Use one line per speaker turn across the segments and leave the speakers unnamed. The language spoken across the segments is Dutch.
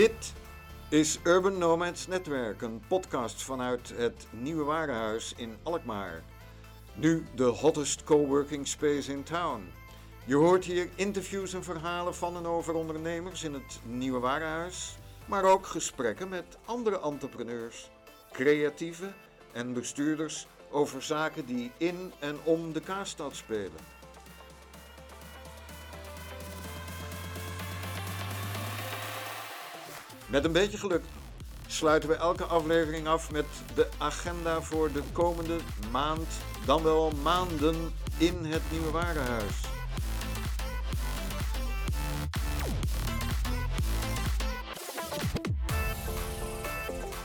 Dit is Urban Nomads Netwerk, een podcast vanuit het Nieuwe Warenhuis in Alkmaar. Nu de hottest coworking space in town. Je hoort hier interviews en verhalen van en over ondernemers in het Nieuwe Warenhuis, maar ook gesprekken met andere entrepreneurs, creatieven en bestuurders over zaken die in en om de Kaarstad spelen. Met een beetje geluk sluiten we elke aflevering af met de agenda voor de komende maand, dan wel maanden in het Nieuwe Warenhuis.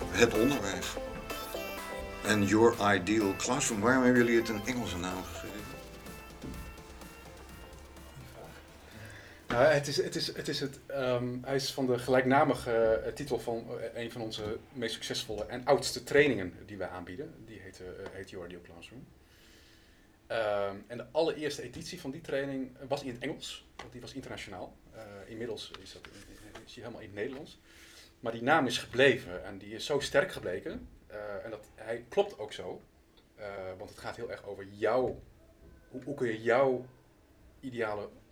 Het onderwijs. En Your Ideal Classroom. Waarom hebben jullie het een Engelse naam gegeven?
Nou, het is, het is, het is het, ehm, hij is van de gelijknamige eh, titel van eh, een van onze meest succesvolle en oudste trainingen die wij aanbieden. Die heet, eh, heet Your Ideal Classroom. Ehm, en de allereerste editie van die training was in het Engels, want die was internationaal. inmiddels is, dat, is helemaal in het Nederlands. Maar die naam is gebleven en die is zo sterk gebleken. en dat, hij klopt ook zo, want het gaat heel erg over jou. Hoe, hoe kun je jouw ideale uh,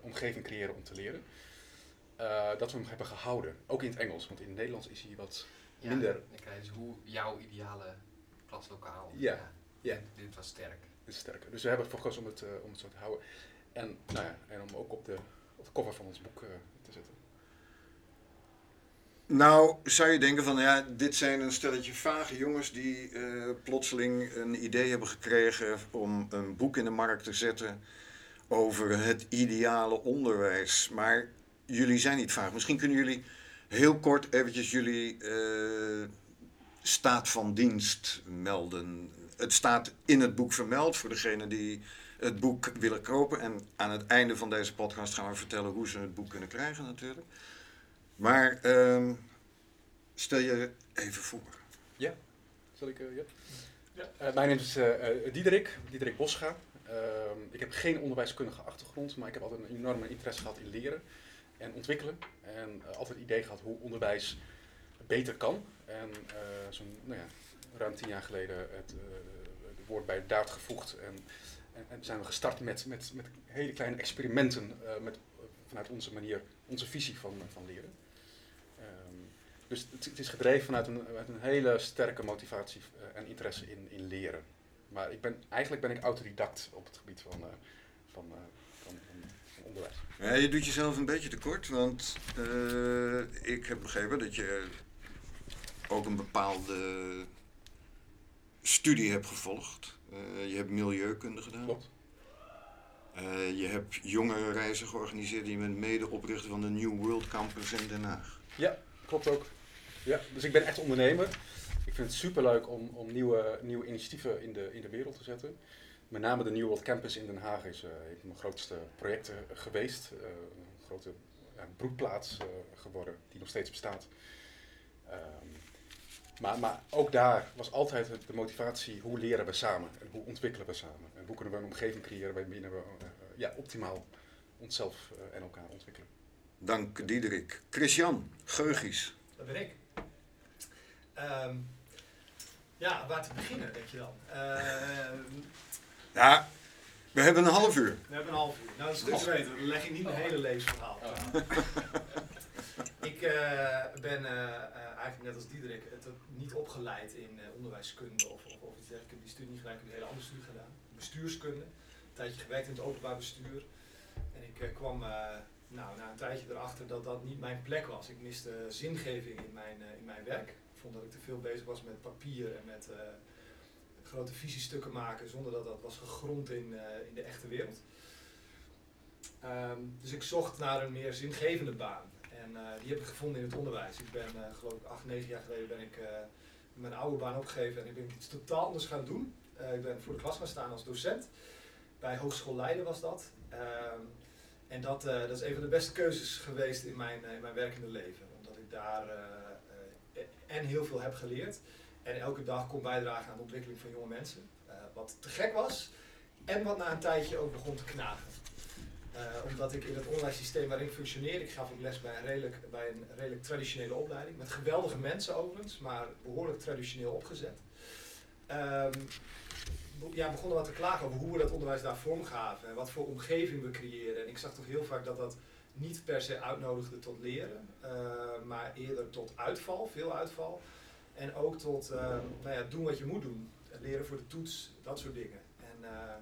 omgeving creëren om te leren. Uh, dat we hem hebben gehouden. Ook in het Engels, want in het Nederlands is hij wat
ja,
minder.
Dan krijg je dus hoe jouw ideale klaslokaal.
Ja. ja.
Dit, dit, was sterk.
Dit is sterker. Dus we hebben ervoor gekozen om het, uh, om het zo te houden. En, nou ja, en om ook op de, op de cover van ons boek te zetten.
Nou, zou je denken van ja, dit zijn een stelletje vage jongens die plotseling een idee hebben gekregen om een boek in de markt te zetten over het ideale onderwijs. Maar jullie zijn niet vaag. Misschien kunnen jullie heel kort eventjes jullie uh, staat van dienst melden. Het staat in het boek vermeld voor degenen die het boek willen kopen. En aan het einde van deze podcast gaan we vertellen hoe ze het boek kunnen krijgen natuurlijk. Maar uh, stel je even voor.
Ja, zal ik... Uh, ja. ja. mijn naam is Diederik, Diederik Boscha. Ehm, ik heb geen onderwijskundige achtergrond, maar ik heb altijd een enorme interesse gehad in leren en ontwikkelen. En uh, altijd het idee gehad hoe onderwijs beter kan. En uh, zo'n nou ja, ruim tien jaar geleden het, uh, het woord bij daad gevoegd. En, en, en, zijn we gestart met, met, met hele kleine experimenten met, vanuit onze manier, onze visie van, van leren. Um, dus het, is gedreven vanuit een, een hele sterke motivatie en interesse in, in leren. Maar ik ben, eigenlijk ben ik autodidact op het gebied van, uh, van, uh, van, van, onderwijs.
Ja, je doet jezelf een beetje tekort, want uh, ik heb begrepen dat je ook een bepaalde studie hebt gevolgd. je hebt milieukunde gedaan.
Klopt.
je hebt jongere reizen georganiseerd. Je bent medeoprichter van de New World Campus in Den Haag.
Ja, klopt ook. Ja, dus ik ben echt ondernemer vind het superleuk om, om nieuwe, nieuwe initiatieven in de, in de wereld te zetten. Met name de New World Campus in Den Haag is uh, een van mijn grootste projecten geweest. Uh, een grote ja, broedplaats uh, geworden die nog steeds bestaat. Um, maar, maar ook daar was altijd de motivatie hoe leren we samen en hoe ontwikkelen we samen. En hoe kunnen we een omgeving creëren waarbinnen we ja, optimaal onszelf en elkaar ontwikkelen.
Dank Diederik. Christian, Geugies.
Dat ben ik. Um, ja, waar te beginnen, denk je dan? Uh,
ja, we hebben een half uur.
We hebben een half uur. Nou, dat is een stuk beter. Dan leg ik niet mijn hele levensverhaal. Oh. ik uh, ben uh, eigenlijk net als Diederik het niet opgeleid in onderwijskunde of, of, of iets dergelijks. Ik heb die studie niet gedaan, ik heb een hele andere studie gedaan. Bestuurskunde. Een tijdje gewerkt in het openbaar bestuur. En ik kwam nou, na een tijdje erachter dat dat niet mijn plek was. Ik miste zingeving in mijn, in mijn werk vond dat ik te veel bezig was met papier en met uh, grote visiestukken maken zonder dat dat was gegrond in, uh, in de echte wereld. Um, dus ik zocht naar een meer zingevende baan. En uh, die heb ik gevonden in het onderwijs. Ik ben, geloof ik, acht, negen jaar geleden ben ik mijn oude baan opgegeven en ik ben iets totaal anders gaan doen. ik ben voor de klas gaan staan als docent. Bij Hogeschool Leiden was dat. Um, en dat, dat is een van de beste keuzes geweest in mijn, in mijn werkende leven. Omdat ik daar en heel veel heb geleerd. En elke dag kon bijdragen aan de ontwikkeling van jonge mensen. Uh, wat te gek was en wat na een tijdje ook begon te knagen. Eh, omdat ik in het onderwijssysteem waarin ik functioneer, ik gaf ook les bij een, redelijk, bij een redelijk traditionele opleiding. Met geweldige mensen overigens, maar behoorlijk traditioneel opgezet. Be- ja, begonnen wat te klagen over hoe we dat onderwijs daar vormgaven en wat voor omgeving we creëren. En ik zag toch heel vaak dat dat niet per se uitnodigde tot leren, eh, maar eerder tot uitval, veel uitval. En ook tot eh, nou ja, doen wat je moet doen. Leren voor de toets, dat soort dingen. En, eh,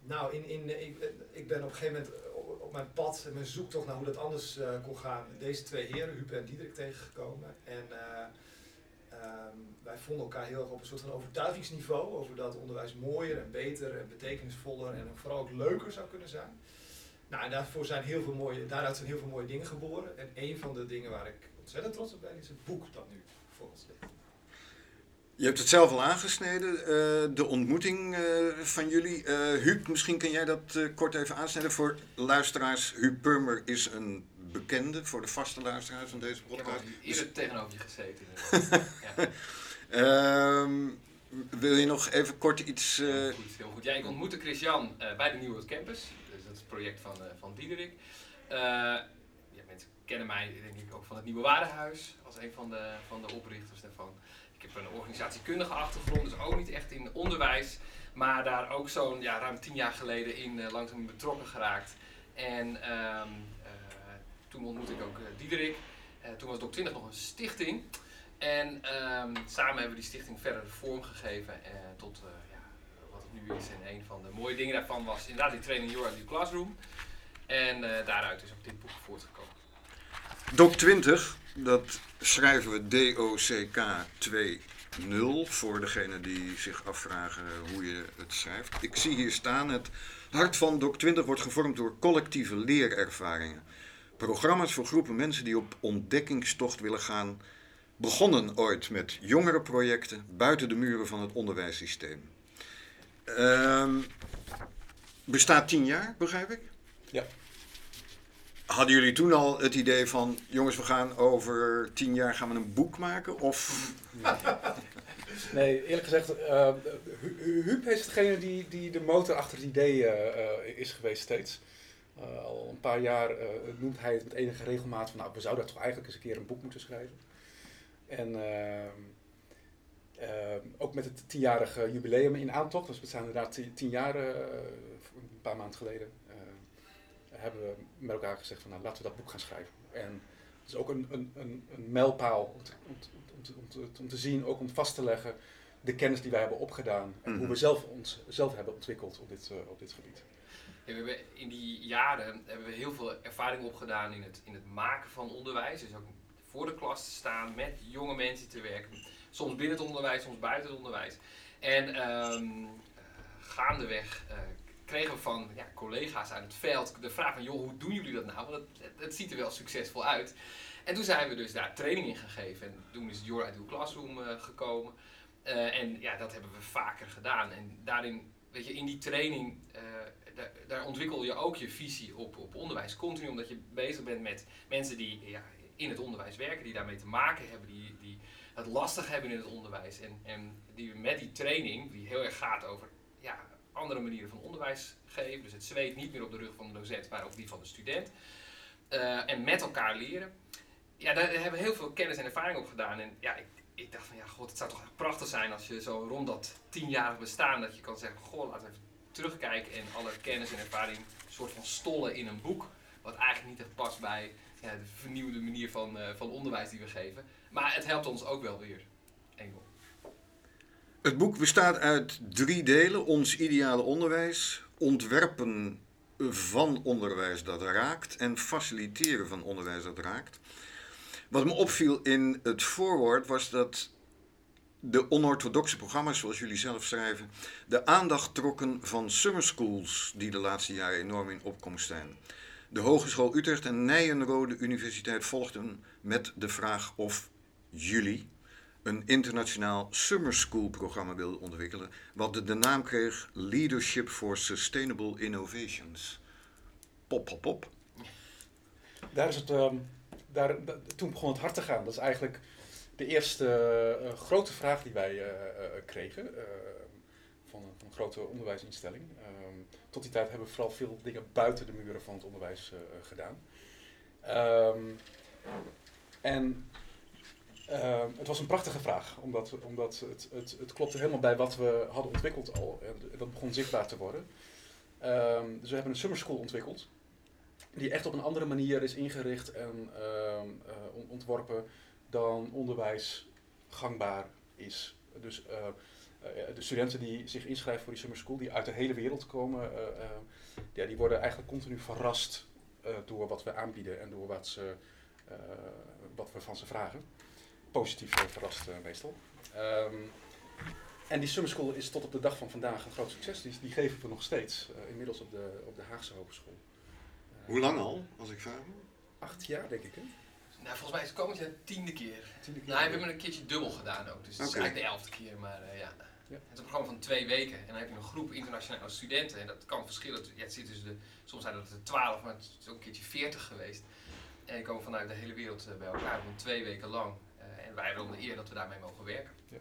nou, in, in, ik, ik ben op een gegeven moment op, mijn pad, en mijn zoektocht naar hoe dat anders kon gaan, deze twee heren, Huub en Diederik, tegengekomen. En eh, ehm, wij vonden elkaar heel erg op een soort van overtuigingsniveau over dat onderwijs mooier en beter en betekenisvoller en vooral ook leuker zou kunnen zijn. Nou, en daarvoor zijn heel veel mooie, daaruit zijn heel veel mooie dingen geboren. En een van de dingen waar ik ontzettend trots op ben, is het boek dat nu voor ons ligt.
Je hebt het zelf al aangesneden, eh, de ontmoeting eh, van jullie. Eh Huub, misschien kan jij dat eh, kort even aansnijden voor luisteraars. Huub Purmer is een bekende voor de vaste luisteraars van deze
Ik heb
podcast.
eerder tegenover je gezeten. inderdaad. ja.
Ehm, wil je nog even kort iets... eh,
Heel goed, heel goed. Ja, ik ontmoette Christian eh, bij de Nieuwe Campus. Het project van, eh, van Diederik. Eh, mensen kennen mij denk ik ook van het Nieuwe Waardenhuis als een van de, van de oprichters daarvan. Ik heb een organisatiekundige achtergrond, dus ook niet echt in onderwijs. Maar daar ook zo'n ja, ruim tien jaar geleden in eh, langzaam betrokken geraakt. En ehm, eh, toen ontmoette ik ook Diederik. Toen was Doc 20 nog een stichting. En ehm, samen hebben we die stichting verder vormgegeven eh, tot eh, En een van de mooie dingen daarvan was inderdaad die training Your Ideal Classroom. En eh, daaruit is ook dit boek voortgekomen.
Doc 20, dat schrijven we D-O-C-K 2.0 voor degene die zich afvragen hoe je het schrijft. Ik zie hier staan, het hart van Doc 20 wordt gevormd door collectieve leerervaringen. Programma's voor groepen mensen die op ontdekkingstocht willen gaan, begonnen ooit met jongere projecten buiten de muren van het onderwijssysteem. Ehm, bestaat tien jaar, begrijp ik?
Ja.
Hadden jullie toen al het idee van, jongens, we gaan over tien jaar gaan we een boek maken? Of
Nee, eerlijk gezegd, eh Hu- Huub is hetgene die, die de motor achter het idee eh, eh, is geweest steeds. Eh, al een paar jaar eh, noemt hij het met enige regelmaat van, nou, we zouden toch eigenlijk eens een keer een boek moeten schrijven. En ehm, ehm, ook met het tienjarige jubileum in aantocht, dus we zijn inderdaad ti- tien jaar, eh, een paar maanden geleden, eh, hebben we met elkaar gezegd van, nou, laten we dat boek gaan schrijven. En het is ook een, een, een, een mijlpaal om te, om, te, om, te, om, te, om te zien, ook om vast te leggen de kennis die wij hebben opgedaan en hoe
Mhm.
we zelf ons zelf hebben ontwikkeld op dit, eh, op dit gebied.
Ja, we hebben in die jaren hebben we heel veel ervaring opgedaan in het, in het maken van onderwijs. Dus ook voor de klas te staan, met jonge mensen te werken. Soms binnen het onderwijs, soms buiten het onderwijs. En ehm, eh, gaandeweg eh, kregen we van ja, collega's uit het veld de vraag van... joh, hoe doen jullie dat nou? Want het, het, ziet er wel succesvol uit. En toen zijn we dus daar training in gegeven. En toen is Your Ideal Classroom eh, gekomen. En ja, dat hebben we vaker gedaan. En daarin, weet je, in die training, daar, daar ontwikkel je ook je visie op, op onderwijs. Continu omdat je bezig bent met mensen die ja, in het onderwijs werken, die daarmee te maken hebben, die, die het lastig hebben in het onderwijs. En, en die met die training, die heel erg gaat over ja, andere manieren van onderwijs geven. Dus het zweet niet meer op de rug van de docent, maar op die van de student. Eh, en met elkaar leren. Ja, daar hebben we heel veel kennis en ervaring op gedaan. En ja, ik, ik dacht van ja, god, het zou toch echt prachtig zijn als je zo rond dat tienjarig bestaan, dat je kan zeggen, goh, laten we even terugkijken en alle kennis en ervaring een soort van stollen in een boek. Wat eigenlijk niet echt past bij ja, de vernieuwde manier van, eh, van onderwijs die we geven. Maar het helpt ons ook wel weer. Engel.
Het boek bestaat uit drie delen. Ons ideale onderwijs, ontwerpen van onderwijs dat raakt en faciliteren van onderwijs dat raakt. Wat me opviel in het voorwoord was dat de onorthodoxe programma's, zoals jullie zelf schrijven, de aandacht trokken van summer schools die de laatste jaren enorm in opkomst zijn. De Hogeschool Utrecht en Nijenrode Universiteit volgden met de vraag of jullie een internationaal summer school programma wilden ontwikkelen, wat de, naam kreeg Leadership for Sustainable Innovations. Pop, pop, pop.
Daar is het, ehm, daar, da- toen begon het hard te gaan. Dat is eigenlijk de eerste eh, grote vraag die wij eh, eh, kregen. Eh, van, een, grote onderwijsinstelling. Ehm, tot die tijd hebben we vooral veel dingen buiten de muren van het onderwijs gedaan. Ehm, en ehm, het was een prachtige vraag, omdat, omdat het, het, het klopte helemaal bij wat we hadden ontwikkeld al. En dat begon zichtbaar te worden. dus we hebben een summer school ontwikkeld die echt op een andere manier is ingericht en eh, ontworpen dan onderwijs gangbaar is. Dus de studenten die zich inschrijven voor die summer school, die uit de hele wereld komen, ja, die worden eigenlijk continu verrast door wat we aanbieden en door wat, ze, wat we van ze vragen. Positief verrast meestal. Um, en die summer school is tot op de dag van vandaag een groot succes. Die, die geven we nog steeds, inmiddels op de, op de Haagse Hogeschool.
Hoe lang al, als ik vraag?
Acht jaar, denk ik. Hè?
Nou, volgens mij is het komend jaar tiende keer. Tiende keer. Nou, we hebben een keertje dubbel gedaan ook. Dus het is eigenlijk de elfde keer. Maar uh, ja. Ja. Het is een programma van twee weken. En dan heb je een groep internationale studenten. En dat kan verschillen. Ja, het zit dus de, soms zijn het er twaalf, maar het is ook een keertje veertig geweest. En die komen vanuit de hele wereld eh, bij elkaar. Van twee weken lang. Uh, en wij hebben de eer dat we daarmee mogen werken. Ja.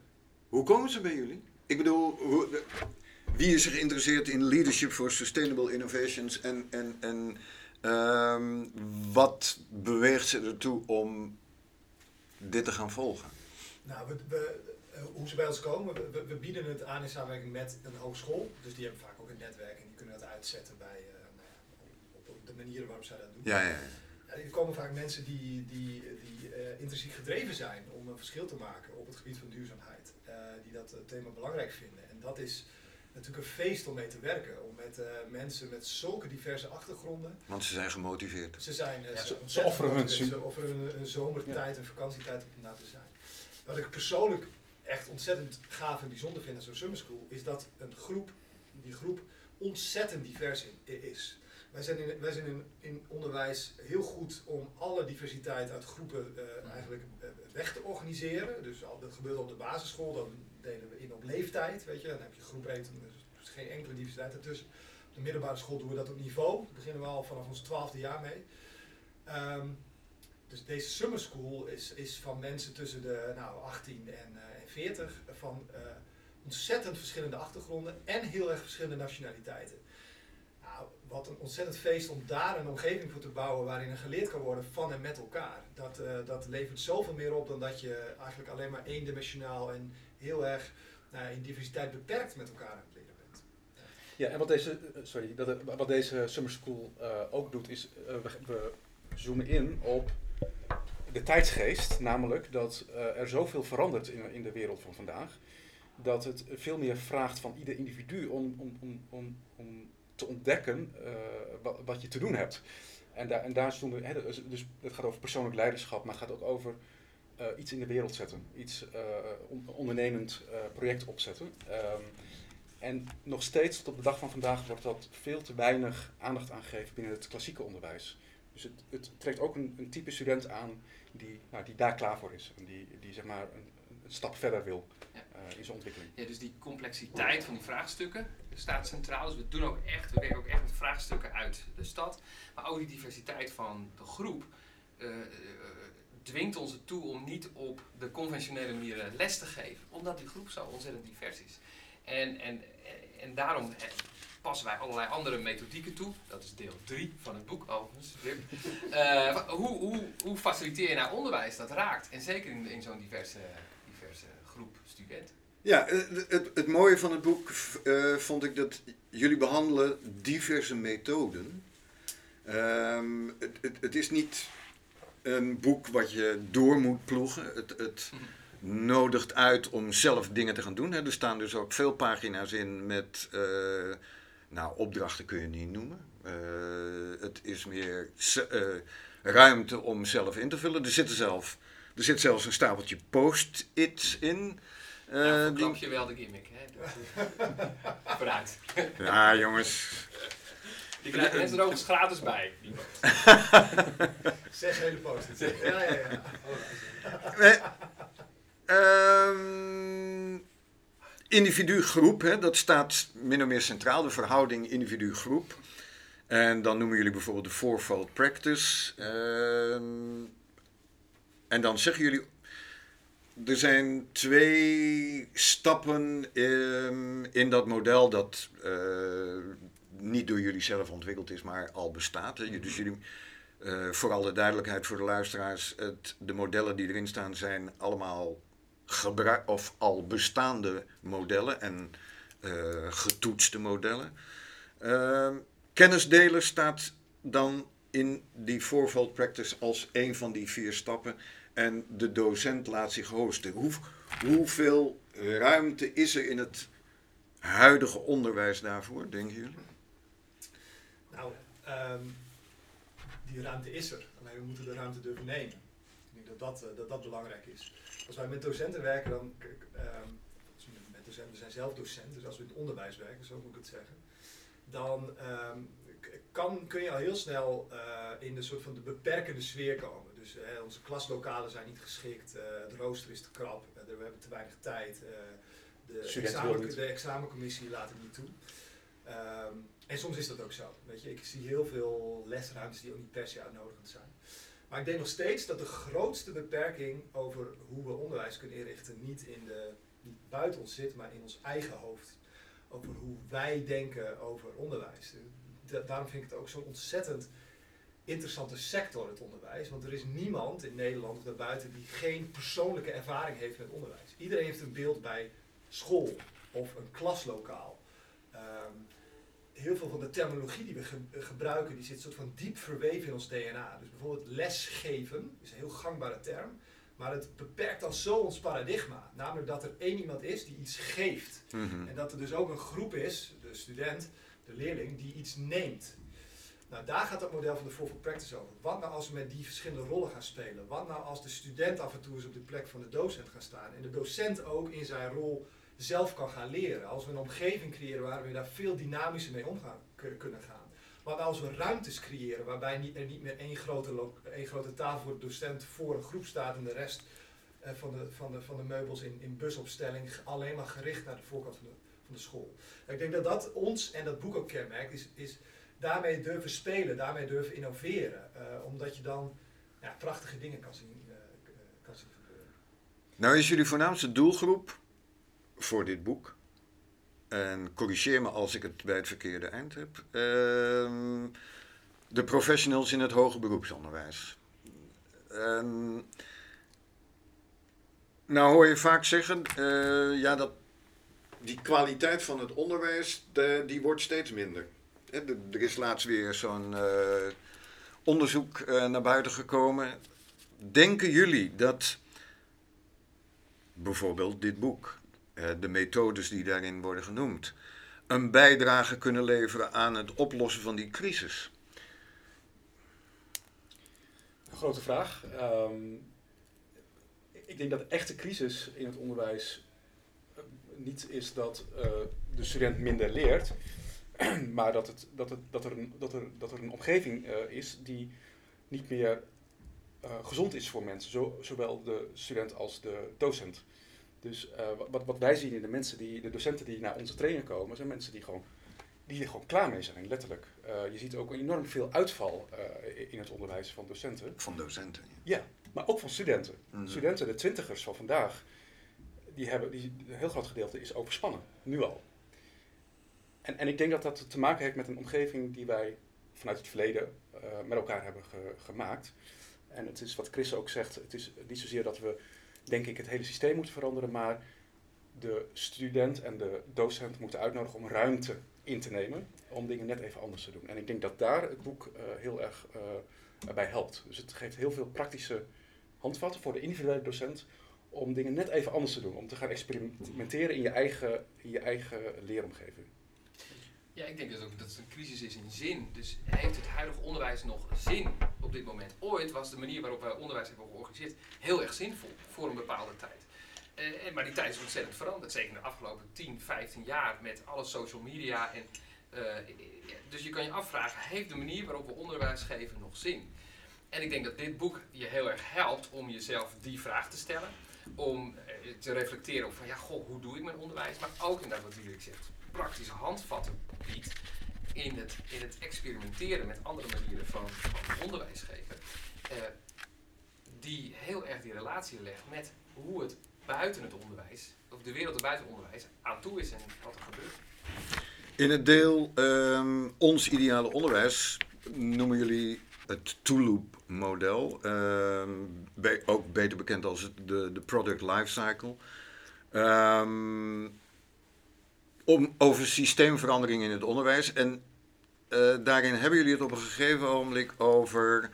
Hoe komen ze bij jullie? Ik bedoel, hoe, wie is er geïnteresseerd in Leadership for Sustainable Innovations en, en, en Ehm, wat beweegt ze ertoe om dit te gaan volgen?
Nou, we, we, eh, hoe ze bij ons komen, we, we, bieden het aan in samenwerking met een hogeschool. Dus die hebben vaak ook een netwerk en die kunnen dat uitzetten bij, uh, nou ja, op, de manieren waarop zij dat doen.
Ja, ja, ja.
er komen vaak mensen die, die, die uh, intrinsiek gedreven zijn om een verschil te maken op het gebied van duurzaamheid. die dat thema belangrijk vinden. En dat is natuurlijk een feest om mee te werken. Om met uh, mensen met zulke diverse achtergronden.
Want ze zijn gemotiveerd.
Ze zijn uh,
ze, ze, offeren hun
Ze offeren een, een zomertijd, een vakantietijd om na te zijn. Wat ik persoonlijk echt ontzettend gaaf en bijzonder vind aan zo'n summer school, is dat een groep, die groep ontzettend divers is. Wij zijn, in, wij zijn in, in onderwijs heel goed om alle diversiteit uit groepen uh, eigenlijk weg te organiseren. Dus dat gebeurt op de basisschool, dan delen we in op leeftijd, weet je. Dan heb je groep 1, dus geen enkele diversiteit ertussen. Op de middelbare school doen we dat op niveau. Daar beginnen we al vanaf ons twaalfde jaar mee. Um, dus deze summer school is, is van mensen tussen de nou, 18 en, uh, en 40 van uh, ontzettend verschillende achtergronden en heel erg verschillende nationaliteiten. Nou, wat een ontzettend feest om daar een omgeving voor te bouwen waarin er geleerd kan worden van en met elkaar. Dat, uh, dat levert zoveel meer op dan dat je eigenlijk alleen maar eendimensionaal en heel erg nou, in diversiteit beperkt met elkaar aan het leren bent.
Ja, en wat deze, eh, sorry, dat, wat deze Summer School ook doet, is we, we, zoomen in op de tijdsgeest, namelijk dat uh, er zoveel verandert in, in de wereld van vandaag, dat het veel meer vraagt van ieder individu om, om, om, om, om te ontdekken wat, wat je te doen hebt. En, daar en daar we, hè, dus, dus het gaat over persoonlijk leiderschap, maar het gaat ook over uh, iets in de wereld zetten, iets ondernemend project opzetten. Um, en nog steeds tot op de dag van vandaag wordt dat veel te weinig aandacht aangegeven binnen het klassieke onderwijs. Dus het, het trekt ook een, een, type student aan die, nou, die daar klaar voor is en die, die zeg maar een, een stap verder wil ja. in zijn ontwikkeling.
Ja, dus die complexiteit van die vraagstukken staat centraal. Dus we doen ook echt, we werken ook echt met vraagstukken uit de stad, maar ook die diversiteit van de groep dwingt ons toe om niet op de conventionele manier les te geven, omdat die groep zo ontzettend divers is. En, en, en daarom eh, passen wij allerlei andere methodieken toe. Dat is deel 3 van het boek overigens. Uh, hoe, hoe, hoe faciliteer je nou onderwijs dat raakt? En zeker in, in zo'n diverse, diverse groep studenten.
Ja, het, het, het mooie van het boek uh, vond ik dat jullie behandelen diverse methoden. Um, het, het, het is niet een boek wat je door moet ploegen. Het, het nodigt uit om zelf dingen te gaan doen. Er staan dus ook veel pagina's in met, uh, nou, opdrachten kun je niet noemen. Uh, het is meer uh, ruimte om zelf in te vullen. Er, zit zelf, er zit zelfs een stapeltje post-its in.
Uh, nou, je wel de gimmick, hè? Vooruit.
ja, jongens.
Die krijgen mensen er overigens gratis bij.
Zes hele post Ja, ja, ja.
Uh, individu-groep, dat staat min of meer centraal, de verhouding individu-groep. En dan noemen jullie bijvoorbeeld de fourfold practice. Uh, en dan zeggen jullie er zijn twee stappen in, in dat model dat uh, niet door jullie zelf ontwikkeld is, maar al bestaat. Dus jullie, uh, duidelijkheid voor de luisteraars, het, de modellen die erin staan zijn allemaal gebruik of al bestaande modellen en uh, getoetste modellen. kennisdelen staat dan in die fourfold practice als een van die vier stappen. En de docent laat zich hosten. Hoe, hoeveel ruimte is er in het huidige onderwijs daarvoor, denken jullie?
Nou, um, die ruimte is er. Alleen we moeten de ruimte durven nemen. Dat dat, uh, dat, dat belangrijk is. Als wij met docenten werken, dan. Um, met docenten, we zijn zelf docent, dus als we in het onderwijs werken, zo moet ik het zeggen. Dan um, kan, kun je al heel snel uh, in de soort van de beperkende sfeer komen. Dus uh, onze klaslokalen zijn niet geschikt, uh, het rooster is te krap, we hebben te weinig tijd, de, examen, de examencommissie laat het niet toe. Um, en soms is dat ook zo. Weet je, ik zie heel veel lesruimtes die ook niet per se uitnodigend zijn. Maar ik denk nog steeds dat de grootste beperking over hoe we onderwijs kunnen inrichten niet, in de, niet buiten ons zit, maar in ons eigen hoofd. Over hoe wij denken over onderwijs daarom vind ik het ook zo'n ontzettend interessante sector, het onderwijs. Want er is niemand in Nederland of daarbuiten die geen persoonlijke ervaring heeft met onderwijs. Iedereen heeft een beeld bij school of een klaslokaal. Ehm, heel veel van de terminologie die we gebruiken, die zit soort van diep verweven in ons DNA. Dus bijvoorbeeld lesgeven is een heel gangbare term. Maar het beperkt dan zo ons paradigma. Namelijk dat er één iemand is die iets geeft. Mhm. En dat er dus ook een groep is, de student, de leerling die iets neemt. Nou, daar gaat het model van de Fourfold Practice over. Wat nou als we met die verschillende rollen gaan spelen? Wat nou als de student af en toe eens op de plek van de docent gaat staan en de docent ook in zijn rol zelf kan gaan leren? Als we een omgeving creëren waar we daar veel dynamischer mee omgaan kunnen gaan. Maar als we ruimtes creëren waarbij er niet meer één grote, één grote tafel voor de docent voor een groep staat en de rest eh, van, de, van, de, van de meubels in, in busopstelling alleen maar gericht naar de voorkant van de, de school. Ik denk dat dat ons en dat boek ook kenmerkt, is, is daarmee durven spelen, daarmee durven innoveren. Uh, omdat je dan ja, prachtige dingen kan zien, uh, kan zien gebeuren.
Nou is jullie voornaamste doelgroep voor dit boek, en corrigeer me als ik het bij het verkeerde eind heb, uh, de professionals in het hoger beroepsonderwijs. nou hoor je vaak zeggen, ja dat die kwaliteit van het onderwijs, de, die wordt steeds minder. Er is laatst weer zo'n uh, onderzoek naar buiten gekomen. Denken jullie dat bijvoorbeeld dit boek, de methodes die daarin worden genoemd, een bijdrage kunnen leveren aan het oplossen van die crisis?
Grote vraag. Um, ik denk dat de echte crisis in het onderwijs niet is dat uh, de student minder leert, maar dat, het, dat, het, dat, er, een, dat, er, dat er een omgeving is die niet meer gezond is voor mensen, zo, zowel de student als de docent. Dus wat, wat wij zien in de mensen die, de docenten die naar onze training komen, zijn mensen die gewoon, die er gewoon klaar mee zijn, letterlijk. je ziet ook enorm veel uitval in het onderwijs van docenten.
Van docenten?
Ja, maar ook van studenten. Mhm. Studenten, de twintigers van vandaag, die hebben, die, een heel groot gedeelte is overspannen, nu al. En, en ik denk dat dat te maken heeft met een omgeving die wij vanuit het verleden uh, met elkaar hebben ge, gemaakt. En het is wat Chris ook zegt, het is niet zozeer dat we, denk ik, het hele systeem moeten veranderen, maar de student en de docent moeten uitnodigen om ruimte in te nemen om dingen net even anders te doen. En ik denk dat daar het boek uh, heel erg uh, bij helpt. Dus het geeft heel veel praktische handvatten voor de individuele docent om dingen net even anders te doen. Om te gaan experimenteren in je eigen, je eigen leeromgeving.
Ja, ik denk dat, ook, dat het een crisis is in zin. Dus heeft het huidige onderwijs nog zin op dit moment? Ooit was de manier waarop wij onderwijs hebben georganiseerd heel erg zinvol voor een bepaalde tijd. Uh, maar die tijd is ontzettend veranderd. Zeker in de afgelopen 10, 15 jaar met alle social media. En, uh, dus je kan je afvragen, heeft de manier waarop we onderwijs geven nog zin? En ik denk dat dit boek je heel erg helpt om jezelf die vraag te stellen om eh, te reflecteren op van ja, goh, hoe doe ik mijn onderwijs? Maar ook inderdaad wat Dirk zegt, praktische handvatten biedt in het, in het experimenteren met andere manieren van, van onderwijs geven. Uh, die heel erg die relatie legt met hoe het buiten het onderwijs, of de wereld buiten onderwijs, aan toe is en wat er gebeurt.
In het deel ehm, ons ideale onderwijs noemen jullie het two-loop-model, ehm, ook beter bekend als de, de product lifecycle. Ehm om, over systeemverandering in het onderwijs. En eh, daarin hebben jullie het op een gegeven ogenblik over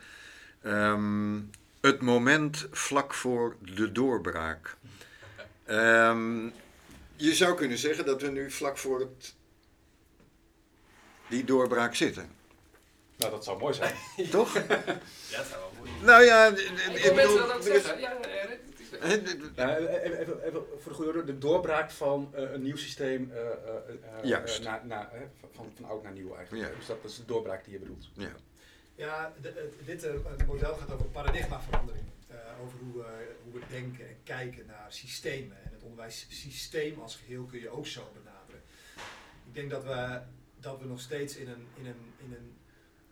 ehm, het moment vlak voor de doorbraak. Ehm, je zou kunnen zeggen dat we nu vlak voor het, die doorbraak zitten.
Nou, dat zou mooi zijn.
Toch?
Ja, dat zou wel mooi
nou ja,
Ik
ik bedoel,
dat ook
is-
zeggen. Ja, ja,
d-
Ja, even, even, even voor de goede orde, de doorbraak van eh, een nieuw systeem eh, eh, naar, hè, van- van, oud naar nieuw eigenlijk.
Ja.
Dus dat is de doorbraak die je bedoelt.
ja.
Ja, de- het- dit eh, het model gaat over paradigmaverandering. Eh, over hoe we, hoe we denken en kijken naar systemen. En het onderwijssysteem als geheel kun je ook zo benaderen. Ik denk dat we, dat we nog steeds in een, in een, in een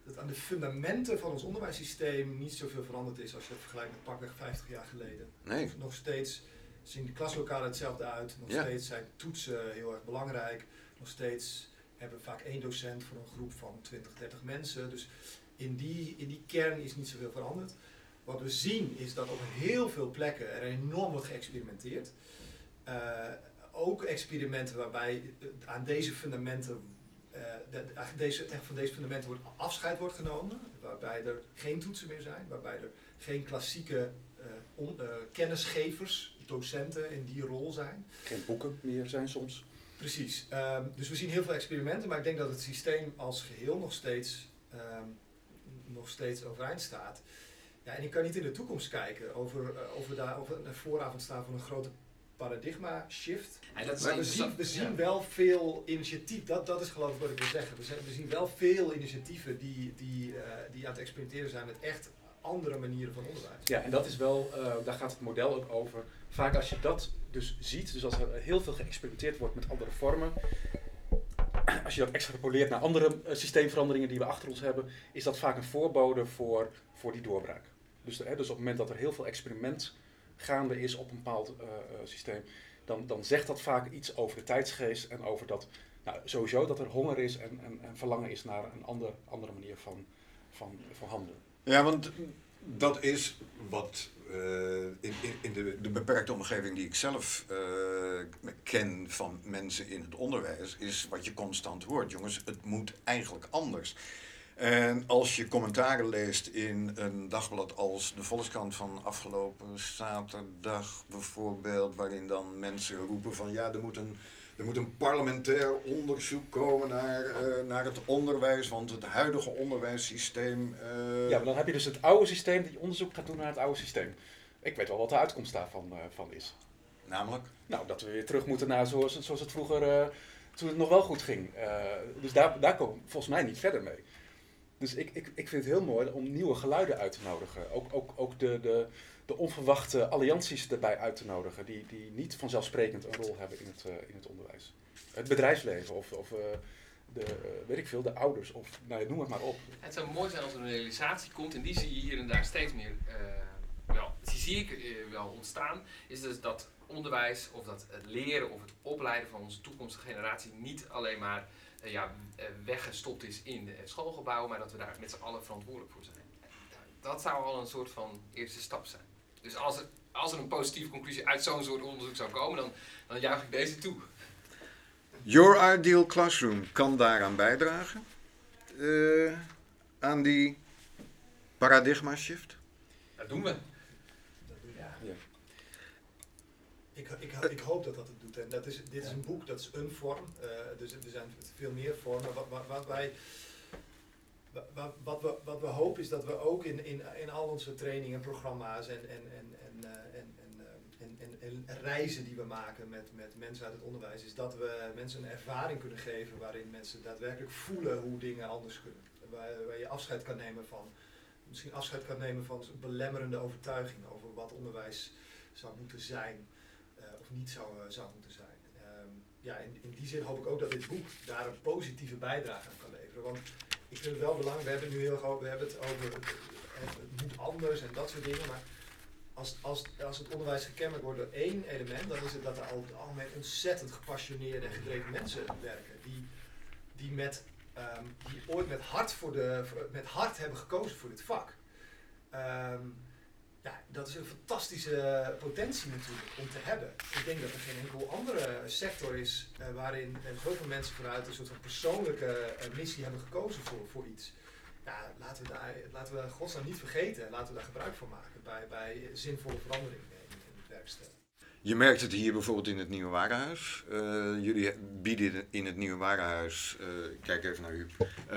dat aan de fundamenten van ons onderwijssysteem niet zoveel veranderd is als je het vergelijkt met pakweg 50 jaar geleden.
Nee.
Nog steeds zien de klaslokalen hetzelfde uit. Nog
Ja.
steeds zijn toetsen heel erg belangrijk. Nog steeds hebben we vaak één docent voor een groep van 20, 30 mensen. Dus in die, in die kern is niet zoveel veranderd. Wat we zien is dat op heel veel plekken er enorm wordt geëxperimenteerd. Eh, ook experimenten waarbij aan deze fundamenten, de- eigenlijk deze, van deze fundamenten wordt afscheid wordt genomen. Waarbij er geen toetsen meer zijn, waarbij er geen klassieke eh, on- eh, kennisgevers, docenten in die rol zijn.
Geen boeken meer zijn soms.
Precies. Ehm, dus we zien heel veel experimenten, maar ik denk dat het systeem als geheel nog steeds, ehm, nog steeds overeind staat. Ja, en ik kan niet in de toekomst kijken over, eh, of we daar of we een vooravond staan van een grote paradigma shift.
Ja, dat is
Maar we zien, we zien
Ja.
wel veel initiatief, dat, dat is geloof ik wat ik wil zeggen. We, zijn- we zien wel veel initiatieven die, die, eh, die aan het experimenteren zijn met echt andere manieren van onderwijs.
Ja, en dat is wel, eh, daar gaat het model ook over. Vaak als je dat dus ziet, dus als er heel veel geëxperimenteerd wordt met andere vormen, als je dat extrapoleert naar andere eh, systeemveranderingen die we achter ons hebben, is dat vaak een voorbode voor, voor die doorbraak. Dus, hè, dus op het moment dat er heel veel experiment gaande is op een bepaald eh, eh, systeem, dan, dan zegt dat vaak iets over de tijdsgeest en over dat, nou, sowieso dat er honger is en, en, en verlangen is naar een ander, andere manier van, van, van handelen.
Ja, want dat is wat eh, in, in, de, de beperkte omgeving die ik zelf ken van mensen in het onderwijs, is wat je constant hoort. Jongens, het moet eigenlijk anders. En als je commentaren leest in een dagblad als de Volkskrant van afgelopen zaterdag bijvoorbeeld, waarin dan mensen roepen van ja, er moet een er moet een parlementair onderzoek komen naar, eh, naar het onderwijs, want het huidige onderwijssysteem. eh,
Ja, maar dan heb je dus het oude systeem dat je onderzoek gaat doen naar het oude systeem. Ik weet wel wat de uitkomst daarvan eh, van is.
Namelijk?
Nou, dat we weer terug moeten naar zoals, het- zoals het vroeger, toen het nog wel goed ging. Dus daar, daar komen we volgens mij niet verder mee. Dus ik, ik, ik vind het heel mooi om nieuwe geluiden uit te nodigen. Ook, ook, ook de, de, de onverwachte allianties erbij uit te nodigen, die, die niet vanzelfsprekend een rol hebben in het, eh, in het onderwijs. Het bedrijfsleven of, of eh, de, eh, weet ik veel, de ouders of nou, noem het maar op.
Het zou mooi zijn als er een realisatie komt, en die zie je hier en daar steeds meer, wel, die zie ik wel ontstaan, is dus dat onderwijs of dat het leren of het opleiden van onze toekomstige generatie niet alleen maar ja, eh, weggestopt is in de schoolgebouwen, maar dat we daar met z'n allen verantwoordelijk voor zijn. Dat zou al een soort van eerste stap zijn. Dus als er, als er een positieve conclusie uit zo'n soort onderzoek zou komen, dan, dan juich ik deze toe.
Your Ideal Classroom kan daaraan bijdragen. eh, aan die paradigma shift.
Dat doen we.
Dat doe je.
Ja.
Ja.
Ik, ik, ik hoop dat dat het doet. En dat is, dit is een boek, dat is een vorm. Eh, dus er zijn veel meer vormen. Wat, wat, wat wij, wat, wat, we, wat we hopen is dat we ook in, in, in al onze trainingen en programma's en, en, en, en, eh, en, en, eh, en, en, en reizen die we maken met, met mensen uit het onderwijs, is dat we mensen een ervaring kunnen geven waarin mensen daadwerkelijk voelen hoe dingen anders kunnen. Waar, waar je afscheid kan nemen van, misschien afscheid kan nemen van belemmerende overtuigingen over wat onderwijs zou moeten zijn niet zou, eh, zou moeten zijn. Ehm, ja, in, in die zin hoop ik ook dat dit boek daar een positieve bijdrage aan kan leveren. Want ik vind het wel belangrijk, we hebben het nu heel erg we hebben het over het, het, het moet anders en dat soort dingen, maar als, als, als het onderwijs gekenmerkt wordt door één element, dan is het dat er al algemeen ontzettend gepassioneerde en gedreven mensen werken. Die, die, met, ehm, die ooit met hart, voor de, met hart hebben gekozen voor dit vak. Ehm, ja, dat is een fantastische potentie natuurlijk om te hebben. Ik denk dat er geen enkel andere sector is uh, waarin uh, zoveel mensen vanuit een soort van persoonlijke uh, missie hebben gekozen voor, voor iets. Ja, laten we, daar, laten we godsnaam niet vergeten. Laten we daar gebruik van maken bij, bij zinvolle veranderingen in, in het werkstellen.
Je merkt het hier bijvoorbeeld in het Nieuwe Warenhuis. jullie bieden in het Nieuwe Warenhuis, ik kijk even naar u,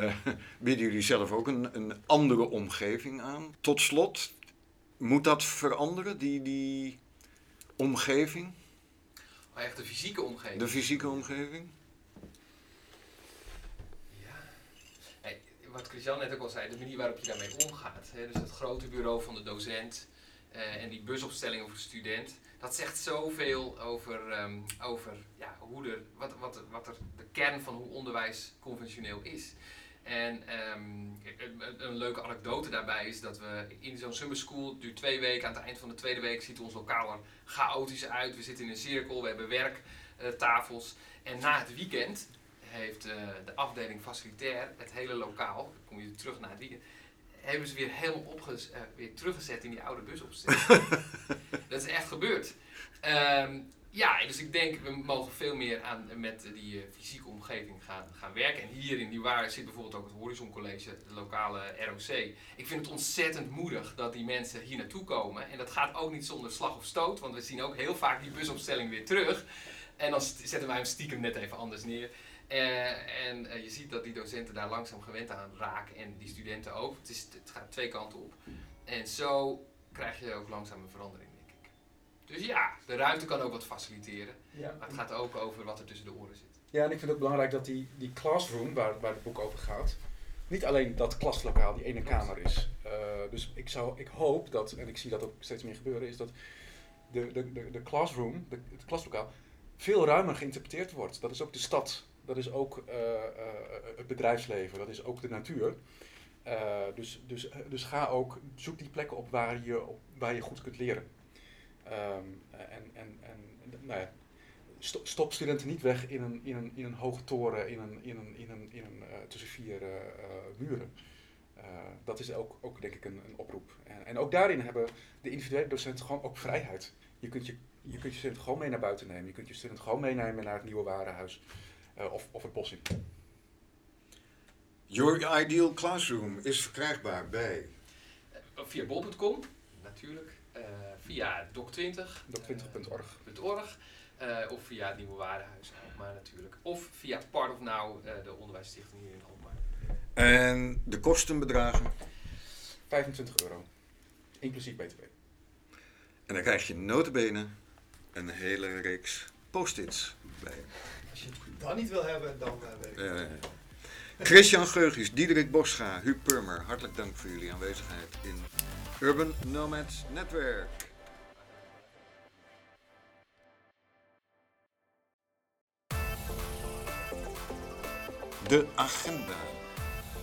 bieden jullie zelf ook een, een andere omgeving aan. Tot slot, moet dat veranderen, die, die omgeving?
Oh, echt de fysieke omgeving?
De fysieke omgeving?
Ja. Wat Christian net ook al zei, de manier waarop je daarmee omgaat. Hè, dus het grote bureau van de docent uh, en die busopstellingen voor de student. Dat zegt zoveel over, um, over ja, hoe er, wat, wat, wat er de kern van hoe onderwijs conventioneel is. En um, een, leuke anekdote daarbij is dat we in zo'n summer school, duurt twee weken, aan het eind van de tweede week ziet ons lokaal er chaotisch uit. We zitten in een cirkel, we hebben werktafels. Uh, en na het weekend heeft uh, de afdeling facilitair het hele lokaal, dan kom je terug na het weekend, hebben ze weer helemaal opges, uh, weer teruggezet in die oude busopstelling. dat is echt gebeurd. Um, ja, dus ik denk we mogen veel meer aan, met die uh, fysieke omgeving gaan, gaan werken. En hier in Nieuwwaar zit bijvoorbeeld ook het Horizon College, het lokale ROC. Ik vind het ontzettend moedig dat die mensen hier naartoe komen. En dat gaat ook niet zonder slag of stoot, want we zien ook heel vaak die busopstelling weer terug. En dan zetten wij hem stiekem net even anders neer. Uh, en uh, je ziet dat die docenten daar langzaam gewend aan raken en die studenten ook. Het, is, het gaat twee kanten op. En zo krijg je ook langzaam een verandering. Dus ja, de ruimte kan ook wat faciliteren. Ja. Maar het gaat ook over wat er tussen de oren zit.
Ja, en ik vind het ook belangrijk dat die, die classroom, waar, waar het boek over gaat, niet alleen dat klaslokaal, die ene kamer is. Uh, dus ik, zou, ik hoop dat, en ik zie dat ook steeds meer gebeuren, is dat de, de, de, de classroom, de, het klaslokaal, veel ruimer geïnterpreteerd wordt. Dat is ook de stad, dat is ook uh, uh, het bedrijfsleven, dat is ook de natuur. dus, dus, dus ga ook, zoek die plekken op waar je, op, waar je goed kunt leren. Um, en, en, en nou ja, stop studenten niet weg in een, in een, in een hoge toren in een, in een, in een, in een, uh, tussen vier uh, muren. Uh, dat is ook, ook denk ik een, een oproep. En, en, ook daarin hebben de individuele docenten gewoon ook vrijheid. Je kunt je, je kunt je student gewoon mee naar buiten nemen. Je kunt je student gewoon meenemen naar het nieuwe warenhuis of, of het bos in.
Your Ideal Classroom is verkrijgbaar bij?
Via bol.com, natuurlijk. Uh, via doc20.
doc20.org.
Uh, of via het Nieuwe Warenhuis Alkmaar natuurlijk. Of via Part of Now, uh, de onderwijsstichting hier in Alkmaar.
En de kosten bedragen?
25 euro. Inclusief btw.
En dan krijg je notabene een hele reeks post-its bij.
Als je het dan niet wil hebben, dan weet ik het.
Christian Geugis, Diederik Boscha, Huub Purmer, hartelijk dank voor jullie aanwezigheid in Urban Nomads Netwerk. De agenda.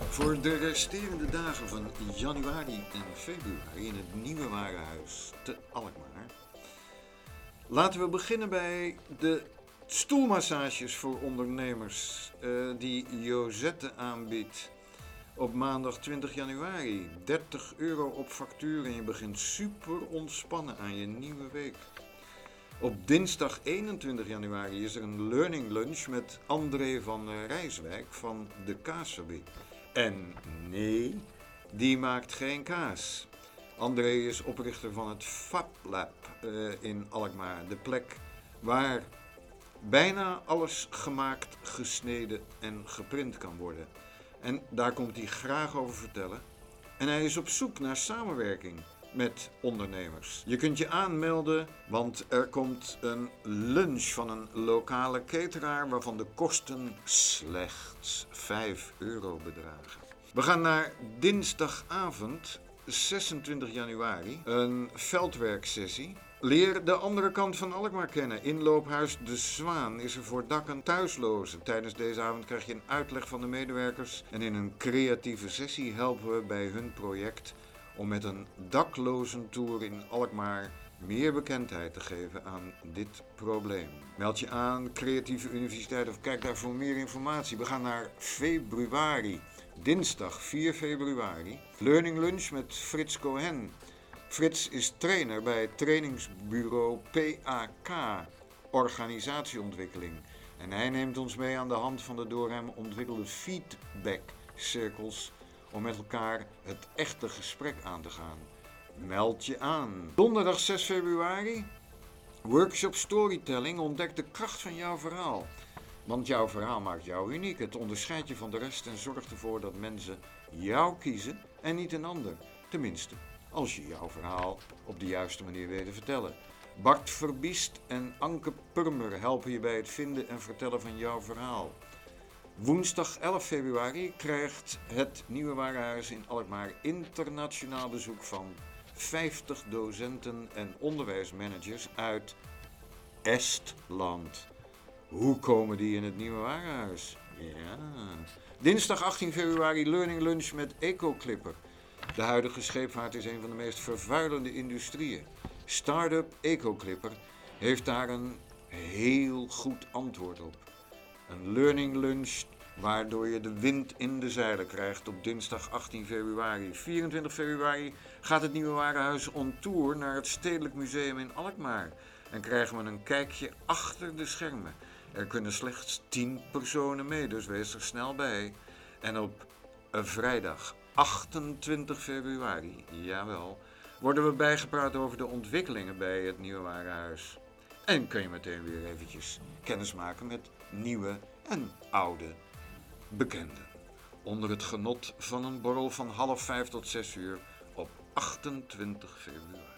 Voor de resterende dagen van januari en februari in het nieuwe warenhuis te Alkmaar. Laten we beginnen bij de stoelmassages voor ondernemers uh, die Josette aanbiedt op maandag 20 januari. 30 euro op factuur en je begint super ontspannen aan je nieuwe week. Op dinsdag 21 januari is er een learning lunch met André van Rijswijk van de Kaasfabriek. En nee, die maakt geen kaas. André is oprichter van het Fab Lab uh, in Alkmaar, de plek waar bijna alles gemaakt, gesneden en geprint kan worden. En daar komt hij graag over vertellen. En hij is op zoek naar samenwerking met ondernemers. Je kunt je aanmelden, want er komt een lunch van een lokale cateraar waarvan de kosten slechts 5 euro bedragen. We gaan naar dinsdagavond 26 januari, een veldwerksessie Leer de andere kant van Alkmaar kennen. Inloophuis De Zwaan is er voor dak- en thuislozen. Tijdens deze avond krijg je een uitleg van de medewerkers. En in een creatieve sessie helpen we bij hun project om met een daklozentour in Alkmaar meer bekendheid te geven aan dit probleem. Meld je aan, Creatieve Universiteit, of kijk daar voor meer informatie. We gaan naar februari, dinsdag 4 februari. Learning Lunch met Frits Cohen. Frits is trainer bij trainingsbureau PAK, organisatieontwikkeling. En hij neemt ons mee aan de hand van de door hem ontwikkelde feedback-cirkels om met elkaar het echte gesprek aan te gaan. Meld je aan. Donderdag 6 februari, workshop storytelling. Ontdek de kracht van jouw verhaal. Want jouw verhaal maakt jou uniek. Het onderscheidt je van de rest en zorgt ervoor dat mensen jou kiezen en niet een ander. Tenminste, als je jouw verhaal op de juiste manier weet te vertellen. Bart Verbiest en Anke Purmer helpen je bij het vinden en vertellen van jouw verhaal. Woensdag 11 februari krijgt het Nieuwe Warenhuis in Alkmaar internationaal bezoek van 50 docenten en onderwijsmanagers uit Estland. Hoe komen die in het Nieuwe Warenhuis? Ja. Dinsdag 18 februari Learning Lunch met EcoClipper. De huidige scheepvaart is een van de meest vervuilende industrieën. Startup EcoClipper heeft daar een heel goed antwoord op. Een learning lunch waardoor je de wind in de zeilen krijgt op dinsdag 18 februari. 24 februari gaat het Nieuwe Warenhuis on tour naar het Stedelijk Museum in Alkmaar. En krijgen we een kijkje achter de schermen. Er kunnen slechts 10 personen mee, dus wees er snel bij. En op een vrijdag 28 februari, jawel, worden we bijgepraat over de ontwikkelingen bij het Nieuwe Warenhuis. En kun je meteen weer eventjes kennis maken met nieuwe en oude bekenden. Onder het genot van een borrel van half vijf tot zes uur op 28 februari.